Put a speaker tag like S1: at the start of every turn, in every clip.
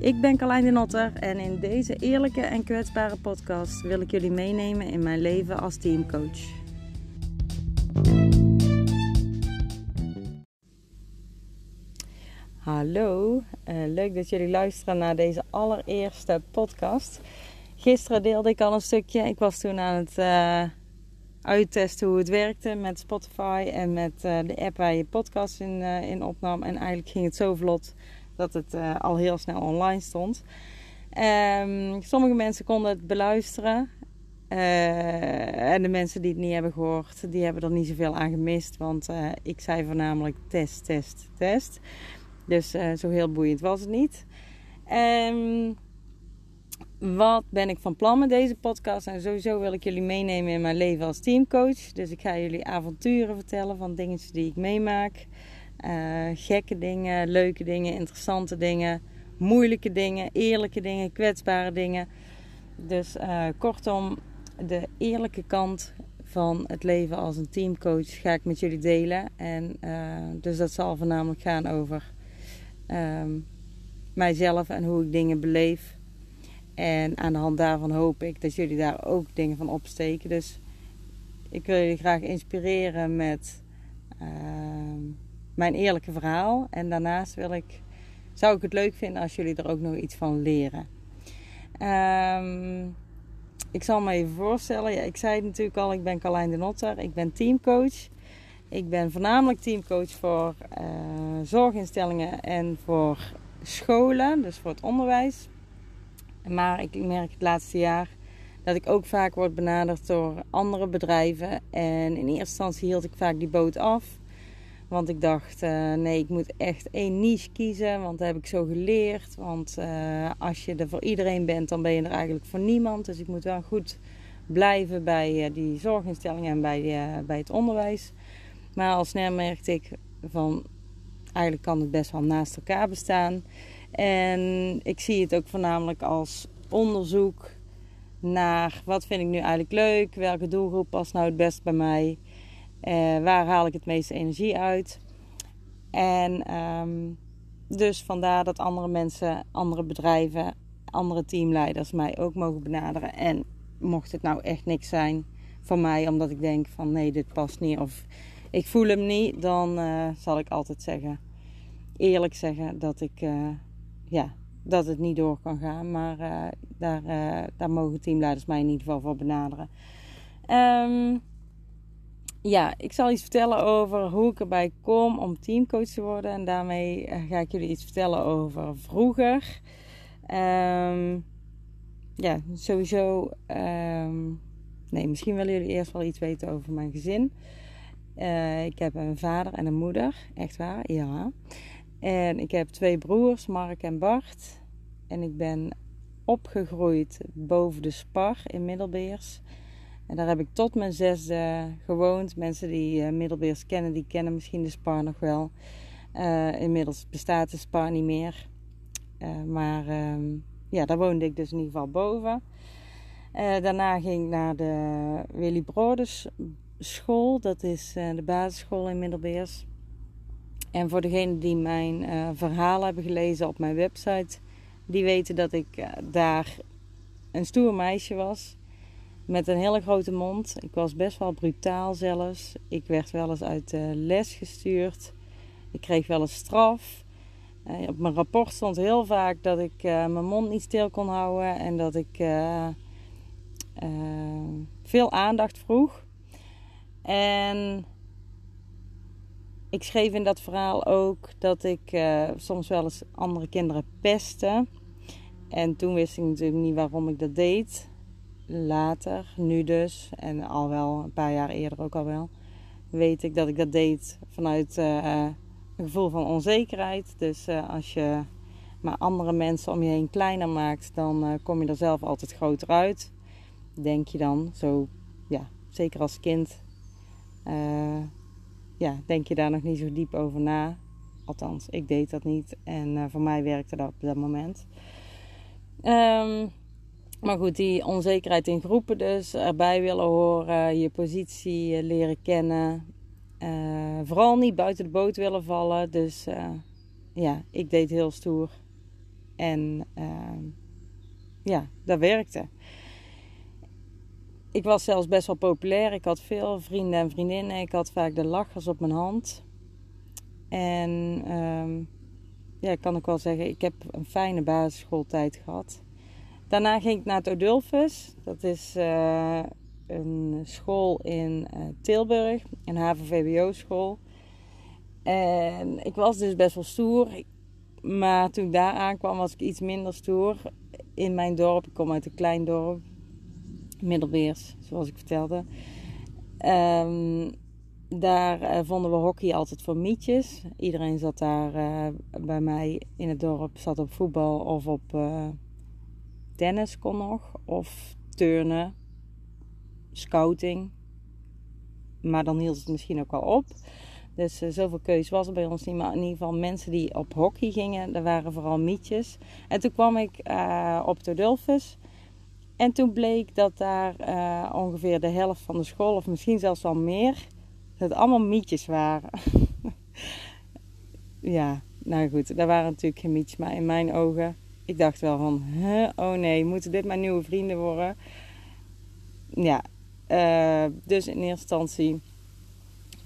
S1: Ik ben Carlijn de Notter en in deze eerlijke en kwetsbare podcast wil ik jullie meenemen in mijn leven als teamcoach. Hallo, uh, leuk dat jullie luisteren naar deze allereerste podcast. Gisteren deelde ik al een stukje. Ik was toen aan het uh, uittesten hoe het werkte met Spotify en met uh, de app waar je podcast in, in opnam. En eigenlijk ging het zo vlot dat het uh, al heel snel online stond. Um, sommige mensen konden het beluisteren. Uh, en de mensen die het niet hebben gehoord, die hebben er niet zoveel aan gemist. Want uh, ik zei voornamelijk test, test, test. Dus zo heel boeiend was het niet. Um, wat ben ik van plan met deze podcast? En sowieso wil ik jullie meenemen in mijn leven als teamcoach. Dus ik ga jullie avonturen vertellen van dingetjes die ik meemaak. Uh, gekke dingen, leuke dingen, interessante dingen, moeilijke dingen, eerlijke dingen, kwetsbare dingen. Dus uh, kortom, de eerlijke kant van het leven als een teamcoach ga ik met jullie delen. En uh, dus dat zal voornamelijk gaan over um, mijzelf en hoe ik dingen beleef. En aan de hand daarvan hoop ik dat jullie daar ook dingen van opsteken. Dus ik wil jullie graag inspireren met mijn eerlijke verhaal. En daarnaast wil ik, zou ik het leuk vinden als jullie er ook nog iets van leren. Um, ik zal me even voorstellen. Ja, ik zei het natuurlijk al, ik ben Carlijn de Notter. Ik ben teamcoach. Ik ben voornamelijk teamcoach voor uh, zorginstellingen en voor scholen, dus voor het onderwijs. Maar ik merk het laatste jaar dat ik ook vaak word benaderd door andere bedrijven. En in eerste instantie hield ik vaak die boot af. Want ik dacht, uh, nee, ik moet echt één niche kiezen. Want dat heb ik zo geleerd. Want uh, als je er voor iedereen bent, dan ben je er eigenlijk voor niemand. Dus ik moet wel goed blijven bij uh, die zorginstellingen en bij, bij het onderwijs. Maar al snel merkte ik van, eigenlijk kan het best wel naast elkaar bestaan. En ik zie het ook voornamelijk als onderzoek naar wat vind ik nu eigenlijk leuk. Welke doelgroep past nou het best bij mij. Uh, waar haal ik het meeste energie uit? En um, dus vandaar dat andere mensen, andere bedrijven, andere teamleiders mij ook mogen benaderen. En mocht het nou echt niks zijn voor mij, omdat ik denk van nee, dit past niet of ik voel hem niet, dan uh, zal ik altijd zeggen, eerlijk zeggen dat ik, uh, ja, dat het niet door kan gaan. Maar daar, daar mogen teamleiders mij in ieder geval voor benaderen. Um, ja, ik zal iets vertellen over hoe ik erbij kom om teamcoach te worden. En daarmee eh, ga ik jullie iets vertellen over vroeger. Um, ja, sowieso. Um, nee, misschien willen jullie eerst wel iets weten over mijn gezin. Uh, ik heb een vader en een moeder, echt waar, ja. En ik heb twee broers, Mark en Bart. En ik ben opgegroeid boven de Spar in Middelbeers. En daar heb ik tot mijn zesde gewoond. Mensen die uh, Middelbeers kennen, die kennen misschien de Spar nog wel. Uh, inmiddels bestaat de Spar niet meer. Uh, maar ehm, ja, daar woonde ik dus in ieder geval boven. daarna ging ik naar de Willy Broders school. Dat is de basisschool in Middelbeers. En voor degenen die mijn verhaal hebben gelezen op mijn website... die weten dat ik daar een stoer meisje was met een hele grote mond. Ik was best wel brutaal zelfs. Ik werd wel eens uit de les gestuurd. Ik kreeg wel eens straf. Uh, op mijn rapport stond heel vaak dat ik uh, mijn mond niet stil kon houden en dat ik uh, veel aandacht vroeg. En ik schreef in dat verhaal ook dat ik soms wel eens andere kinderen pestte. En toen wist ik natuurlijk niet waarom ik dat deed later, nu dus, en al wel een paar jaar eerder ook al wel, weet ik dat ik dat deed vanuit uh, een gevoel van onzekerheid. Dus uh, als je maar andere mensen om je heen kleiner maakt, dan uh, kom je er zelf altijd groter uit. Denk je dan, zo, ja, zeker als kind, ja, denk je daar nog niet zo diep over na. Althans, ik deed dat niet en voor mij werkte dat op dat moment. Um, maar goed, die onzekerheid in groepen dus, erbij willen horen, je positie eh, leren kennen. Uh, vooral niet buiten de boot willen vallen. Dus uh, ja, ik deed heel stoer. En ehm, ja, dat werkte. Ik was zelfs best wel populair. Ik had veel vrienden en vriendinnen. Ik had vaak de lachers op mijn hand. En ehm, ja, ik kan ook wel zeggen, ik heb een fijne basisschooltijd gehad. Daarna ging ik naar het Odulfus. Dat is uh, een school in uh, Tilburg, een HAVO-VWO-school. En ik was dus best wel stoer. Maar toen ik daar aankwam was ik iets minder stoer. In mijn dorp, ik kom uit een klein dorp. Middelbeers, zoals ik vertelde. Um, daar uh, vonden we hockey altijd voor mietjes. Iedereen zat daar bij mij in het dorp, zat op voetbal of op tennis kon nog. Of turnen, scouting. Maar dan hield het misschien ook wel op. Dus zoveel keus was er bij ons niet. Maar in ieder geval mensen die op hockey gingen, dat waren vooral mietjes. En toen kwam ik op de Dulfus. En toen bleek dat daar ongeveer de helft van de school, of misschien zelfs wel meer het allemaal mietjes waren. ja, nou goed, daar waren natuurlijk geen mietjes, maar in mijn ogen, ik dacht wel van, oh nee, moeten dit mijn nieuwe vrienden worden? Ja, uh, dus in eerste instantie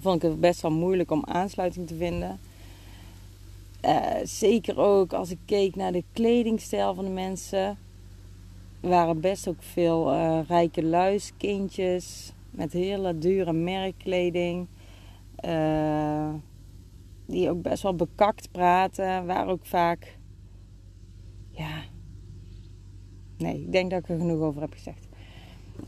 S1: vond ik het best wel moeilijk om aansluiting te vinden. Uh, zeker ook als ik keek naar de kledingstijl van de mensen. waren best ook veel uh, rijke luiskindjes met hele dure merkkleding. Die ook best wel bekakt praten. Waar ook vaak. Ja. Nee, ik denk dat ik er genoeg over heb gezegd.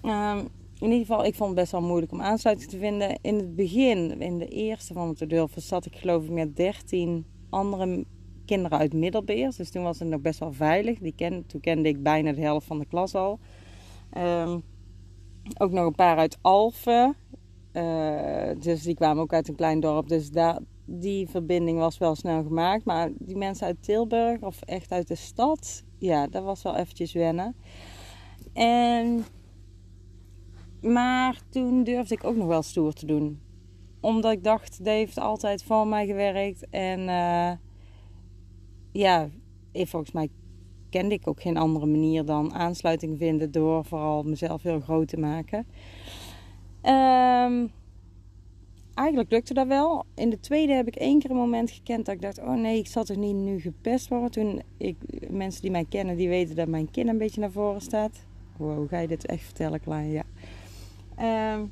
S1: Um, in ieder geval, ik vond het best wel moeilijk om aansluiting te vinden. In het begin, in de eerste van het Dulven, zat ik geloof ik met 13 andere kinderen uit Middelbeers. Dus toen was het nog best wel veilig. Die ken, toen kende ik bijna de helft van de klas al. Um, ook nog een paar uit Alphen. Uh, dus die kwamen ook uit een klein dorp. Dus daar, die verbinding was wel snel gemaakt. Maar die mensen uit Tilburg of echt uit de stad, ja, dat was wel eventjes wennen. En, maar toen durfde ik ook nog wel stoer te doen. Omdat ik dacht, Dave heeft altijd voor mij gewerkt. En uh, ja, volgens mij kende ik ook geen andere manier dan aansluiting vinden door vooral mezelf heel groot te maken. Um, eigenlijk lukte dat wel. In de tweede heb ik één keer een moment gekend dat ik dacht: oh nee, ik zat er niet nu gepest worden. Toen ik, mensen die mij kennen, die weten dat mijn kin een beetje naar voren staat. Wow, ga je dit echt vertellen, Klein? Ja. Um,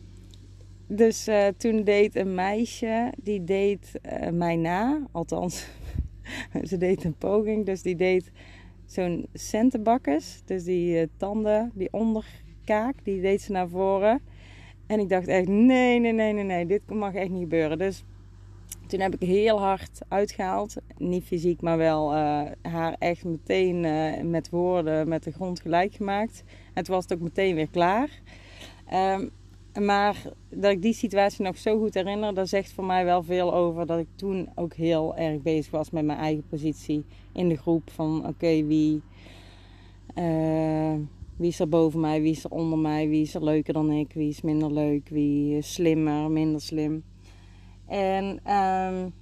S1: dus uh, toen deed een meisje, die deed uh, mij na. Althans, ze deed een poging. Dus die deed zo'n centenbakkes. Dus die uh, tanden, die onderkaak, die deed ze naar voren. En ik dacht echt, nee, nee, nee, nee, nee, dit mag echt niet gebeuren. Dus toen heb ik heel hard uitgehaald. Niet fysiek, maar wel uh, haar echt meteen uh, met woorden met de grond gelijk gemaakt. Toen was het ook meteen weer klaar. Um, maar dat ik die situatie nog zo goed herinner, dat zegt voor mij wel veel over dat ik toen ook heel erg bezig was met mijn eigen positie in de groep. Van oké, wie, uh, wie is er boven mij, wie is er onder mij, wie is er leuker dan ik, wie is minder leuk, wie is slimmer, minder slim. En um,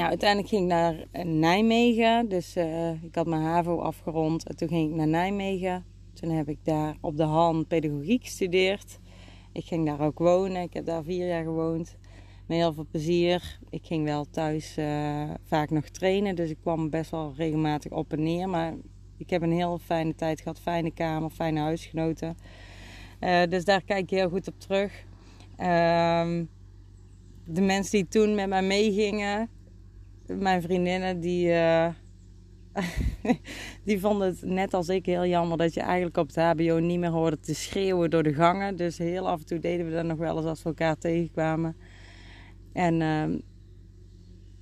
S1: uiteindelijk ging ik naar Nijmegen. Dus uh, ik had mijn HAVO afgerond en toen ging ik naar Nijmegen. Toen heb ik daar op de Han pedagogiek gestudeerd. Ik ging daar ook wonen. Ik heb daar vier jaar gewoond. Met heel veel plezier. Ik ging wel thuis uh, vaak nog trainen. Dus ik kwam best wel regelmatig op en neer. Maar ik heb een heel fijne tijd gehad. Fijne kamer, fijne huisgenoten. Uh, dus daar kijk ik heel goed op terug. Uh, de mensen die toen met mij meegingen. Mijn vriendinnen die... Uh, die vonden het net als ik heel jammer dat je eigenlijk op het HBO niet meer hoorde te schreeuwen door de gangen. Dus heel af en toe deden we dat nog wel eens als we elkaar tegenkwamen. En, uh,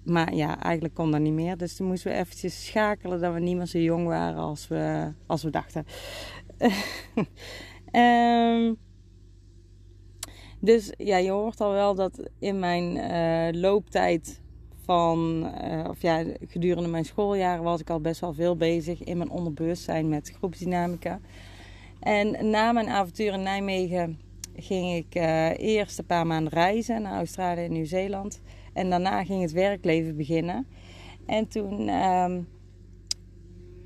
S1: maar ja, eigenlijk kon dat niet meer. Dus toen moesten we eventjes schakelen dat we niet meer zo jong waren als we, als we dachten. um, dus ja, je hoort al wel dat in mijn uh, looptijd van, uh, of ja, gedurende mijn schooljaren was ik al best wel veel bezig in mijn onderbewustzijn met groepsdynamica. En na mijn avontuur in Nijmegen ging ik uh, eerst een paar maanden reizen naar Australië en Nieuw-Zeeland. En daarna ging het werkleven beginnen. En toen um,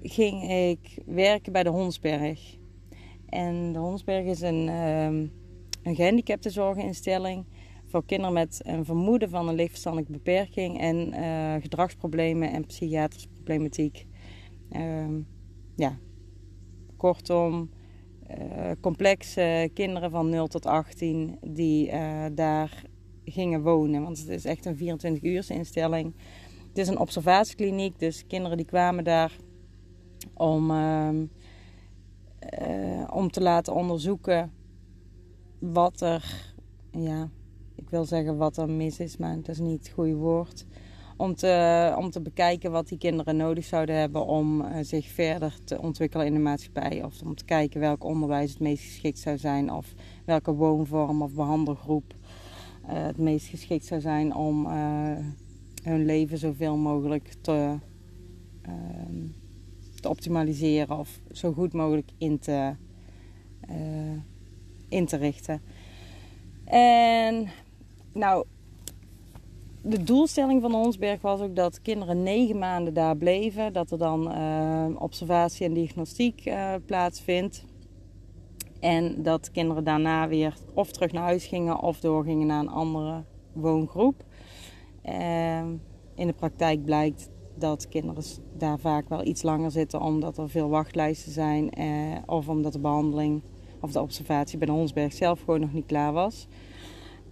S1: ging ik werken bij de Honsberg. En de Honsberg is een, um, een gehandicaptenzorginstelling voor kinderen met een vermoeden van een leefverstandelijke beperking en uh, gedragsproblemen en psychiatrische problematiek. Um, ja, kortom, uh, complexe kinderen van 0 tot 18 die uh, daar gingen wonen. Want het is echt een 24 uur instelling. Het is een observatiekliniek, dus kinderen die kwamen daar om, uh, uh, om te laten onderzoeken wat er, ja, ik wil zeggen wat er mis is, maar dat is niet het goede woord. Om te, om te bekijken wat die kinderen nodig zouden hebben om uh, zich verder te ontwikkelen in de maatschappij. Of om te kijken welk onderwijs het meest geschikt zou zijn. Of welke woonvorm of behandelgroep het meest geschikt zou zijn om uh, hun leven zoveel mogelijk te, ehm, te optimaliseren of zo goed mogelijk in te, in te richten. En nou, de doelstelling van Honsberg was ook dat kinderen negen maanden daar bleven. Dat er dan observatie en diagnostiek plaatsvindt. En dat kinderen daarna weer of terug naar huis gingen of doorgingen naar een andere woongroep. Uh, in de praktijk blijkt dat kinderen daar vaak wel iets langer zitten omdat er veel wachtlijsten zijn. Eh, of omdat de behandeling of de observatie bij de Honsberg zelf gewoon nog niet klaar was.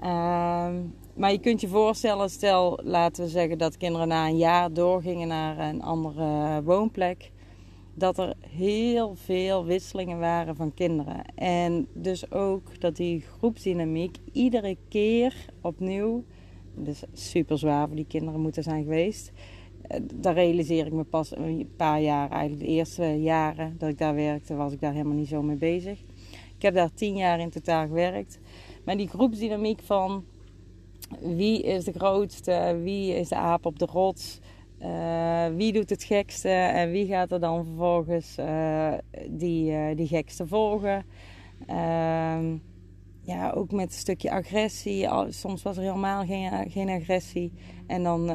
S1: Ehm, maar je kunt je voorstellen, stel laten we zeggen dat kinderen na een jaar doorgingen naar een andere woonplek. Dat er heel veel wisselingen waren van kinderen. En dus ook dat die groepsdynamiek iedere keer opnieuw. Dus super zwaar voor die kinderen moeten zijn geweest. Eh, daar realiseer ik me pas een paar jaar, eigenlijk de eerste jaren dat ik daar werkte, was ik daar helemaal niet zo mee bezig. Ik heb daar tien jaar in totaal gewerkt. Maar die groepsdynamiek van wie is de grootste, wie is de aap op de rots, uh, wie doet het gekste en wie gaat er dan vervolgens uh, die, uh, die gekste volgen. Ehm, ja, ook met een stukje agressie. Soms was er helemaal geen, geen agressie. En dan,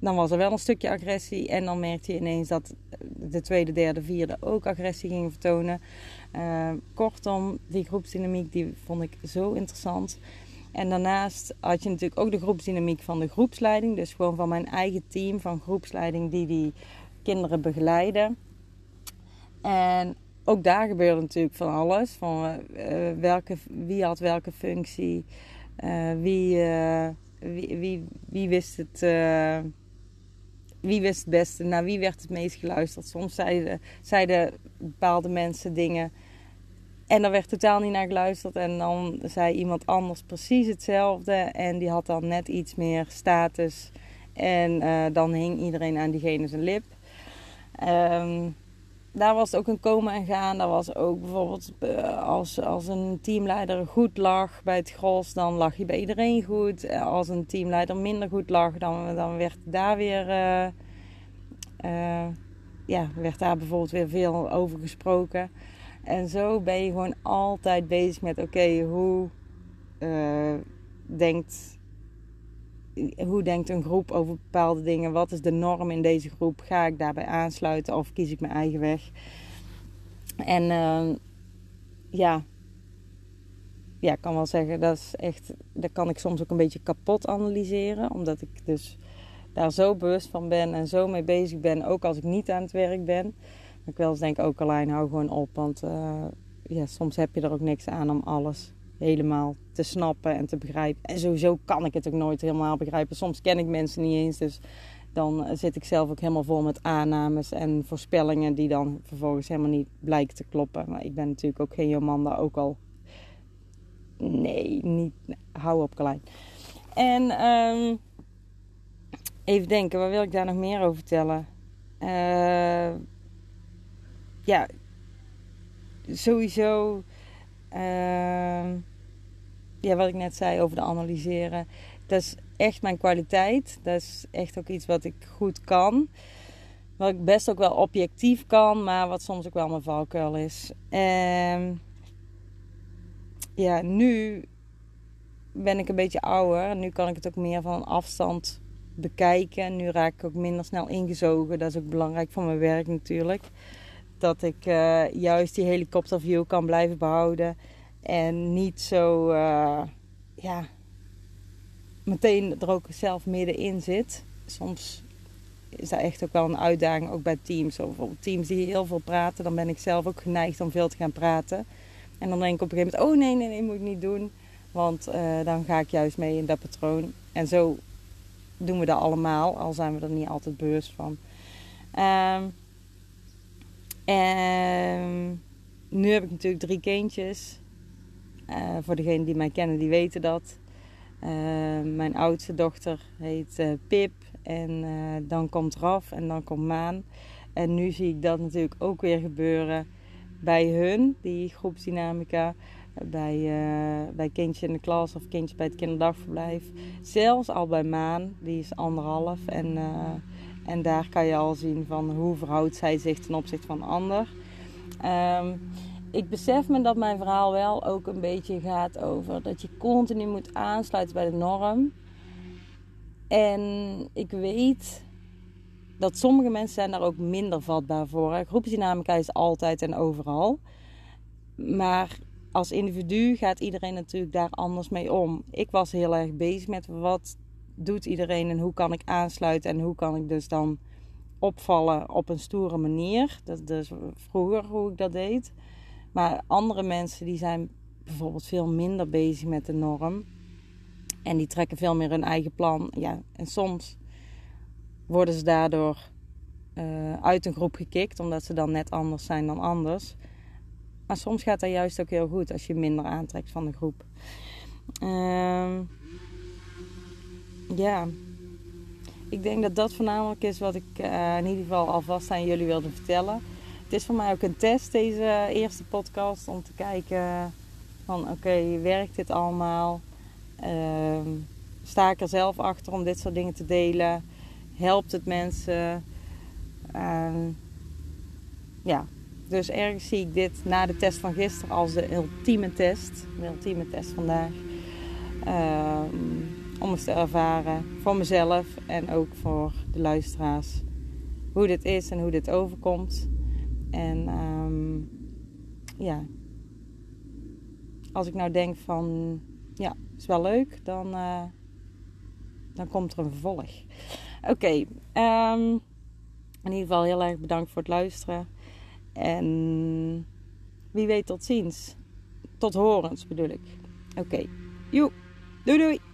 S1: dan was er wel een stukje agressie. En dan merkte je ineens dat de tweede, derde, vierde ook agressie gingen vertonen. Uh, kortom, die groepsdynamiek die vond ik zo interessant. En daarnaast had je natuurlijk ook de groepsdynamiek van de groepsleiding. Dus gewoon van mijn eigen team van groepsleiding die die kinderen begeleiden. En ook daar gebeurde natuurlijk van alles. Van uh, welke, wie had welke functie. Uh, wie, wie, wie, wie, wist het wie wist het beste, naar wie werd het meest geluisterd. Soms zeiden, zeiden bepaalde mensen dingen en er werd totaal niet naar geluisterd. En dan zei iemand anders precies hetzelfde en die had dan net iets meer status. En uh, dan hing iedereen aan diegene zijn lip. Um, daar was ook een komen en gaan. Daar was ook bijvoorbeeld uh, als, als een teamleider goed lag bij het gros, dan lag je bij iedereen goed. Als een teamleider minder goed lag, dan, dan werd daar weer. Ja, werd daar bijvoorbeeld weer veel over gesproken. En zo ben je gewoon altijd bezig met: oké, hoe denkt hoe denkt een groep over bepaalde dingen? Wat is de norm in deze groep? Ga ik daarbij aansluiten of kies ik mijn eigen weg? En uh, ja, ja, ik kan wel zeggen, dat is echt, dat kan ik soms ook een beetje kapot analyseren. Omdat ik dus daar zo bewust van ben en zo mee bezig ben, ook als ik niet aan het werk ben. Ik eens denk, ook alleen hou gewoon op, want uh, ja, soms heb je er ook niks aan om alles helemaal te snappen en te begrijpen. En sowieso kan ik het ook nooit helemaal begrijpen. Soms ken ik mensen niet eens, dus dan zit ik zelf ook helemaal vol met aannames en voorspellingen die dan vervolgens helemaal niet blijken te kloppen. Maar ik ben natuurlijk ook geen Jomanda, ook al. Nee, niet. Hou op, klein. En um, even denken, wat wil ik daar nog meer over vertellen? Uh, ja, sowieso. Uh, ja, wat ik net zei over de analyseren. Dat is echt mijn kwaliteit. Dat is echt ook iets wat ik goed kan. Wat ik best ook wel objectief kan, maar wat soms ook wel mijn valkuil is. En ja, nu ben ik een beetje ouder. Nu kan ik het ook meer van afstand bekijken. Nu raak ik ook minder snel ingezogen. Dat is ook belangrijk voor mijn werk natuurlijk. Dat ik uh, juist die helikopterview kan blijven behouden. En niet zo, uh, ja, meteen er ook zelf middenin zit. Soms is dat echt ook wel een uitdaging, ook bij teams. Of bijvoorbeeld teams die heel veel praten, dan ben ik zelf ook geneigd om veel te gaan praten. En dan denk ik op een gegeven moment, oh nee, nee, nee, moet ik niet doen. Want uh, dan ga ik juist mee in dat patroon. En zo doen we dat allemaal, al zijn we er niet altijd bewust van. Um, en nu heb ik natuurlijk drie kindjes. Uh, voor degenen die mij kennen, die weten dat. Uh, mijn oudste dochter heet uh, Pip. En dan komt Raf en dan komt Maan. En nu zie ik dat natuurlijk ook weer gebeuren bij hun, die groepsdynamica bij, bij kindje in de klas of kindje bij het kinderdagverblijf. Zelfs al bij Maan, die is anderhalf. En, en daar kan je al zien van hoe verhoudt zij zich ten opzichte van ander. Um, ik besef me dat mijn verhaal wel ook een beetje gaat over dat je continu moet aansluiten bij de norm. En ik weet dat sommige mensen daar ook minder vatbaar voor. Groepsdynamica is altijd en overal. Maar als individu gaat iedereen natuurlijk daar anders mee om. Ik was heel erg bezig met wat doet iedereen en hoe kan ik aansluiten en hoe kan ik dus dan opvallen op een stoere manier. Dat is dus vroeger hoe ik dat deed. Maar andere mensen die zijn bijvoorbeeld veel minder bezig met de norm. En die trekken veel meer hun eigen plan. Ja, en soms worden ze daardoor uh, uit een groep gekikt, omdat ze dan net anders zijn dan anders. Maar soms gaat dat juist ook heel goed als je minder aantrekt van de groep. Uh, ja, ik denk dat dat voornamelijk is wat ik uh, in ieder geval alvast aan jullie wilde vertellen. Het is voor mij ook een test, deze eerste podcast, om te kijken van oké, werkt dit allemaal? Uh, sta ik er zelf achter om dit soort dingen te delen? Helpt het mensen? Ehm, ja, dus ergens zie ik dit na de test van gisteren als de ultieme test. De ultieme test vandaag. Um, om eens te ervaren voor mezelf en ook voor de luisteraars. Hoe dit is en hoe dit overkomt. En um, ja, als ik nou denk van ja, is wel leuk, dan, uh, dan komt er een vervolg. Oké, um, in ieder geval heel erg bedankt voor het luisteren. En wie weet tot ziens. Tot horens bedoel ik. Oké. Okay. Doei doei.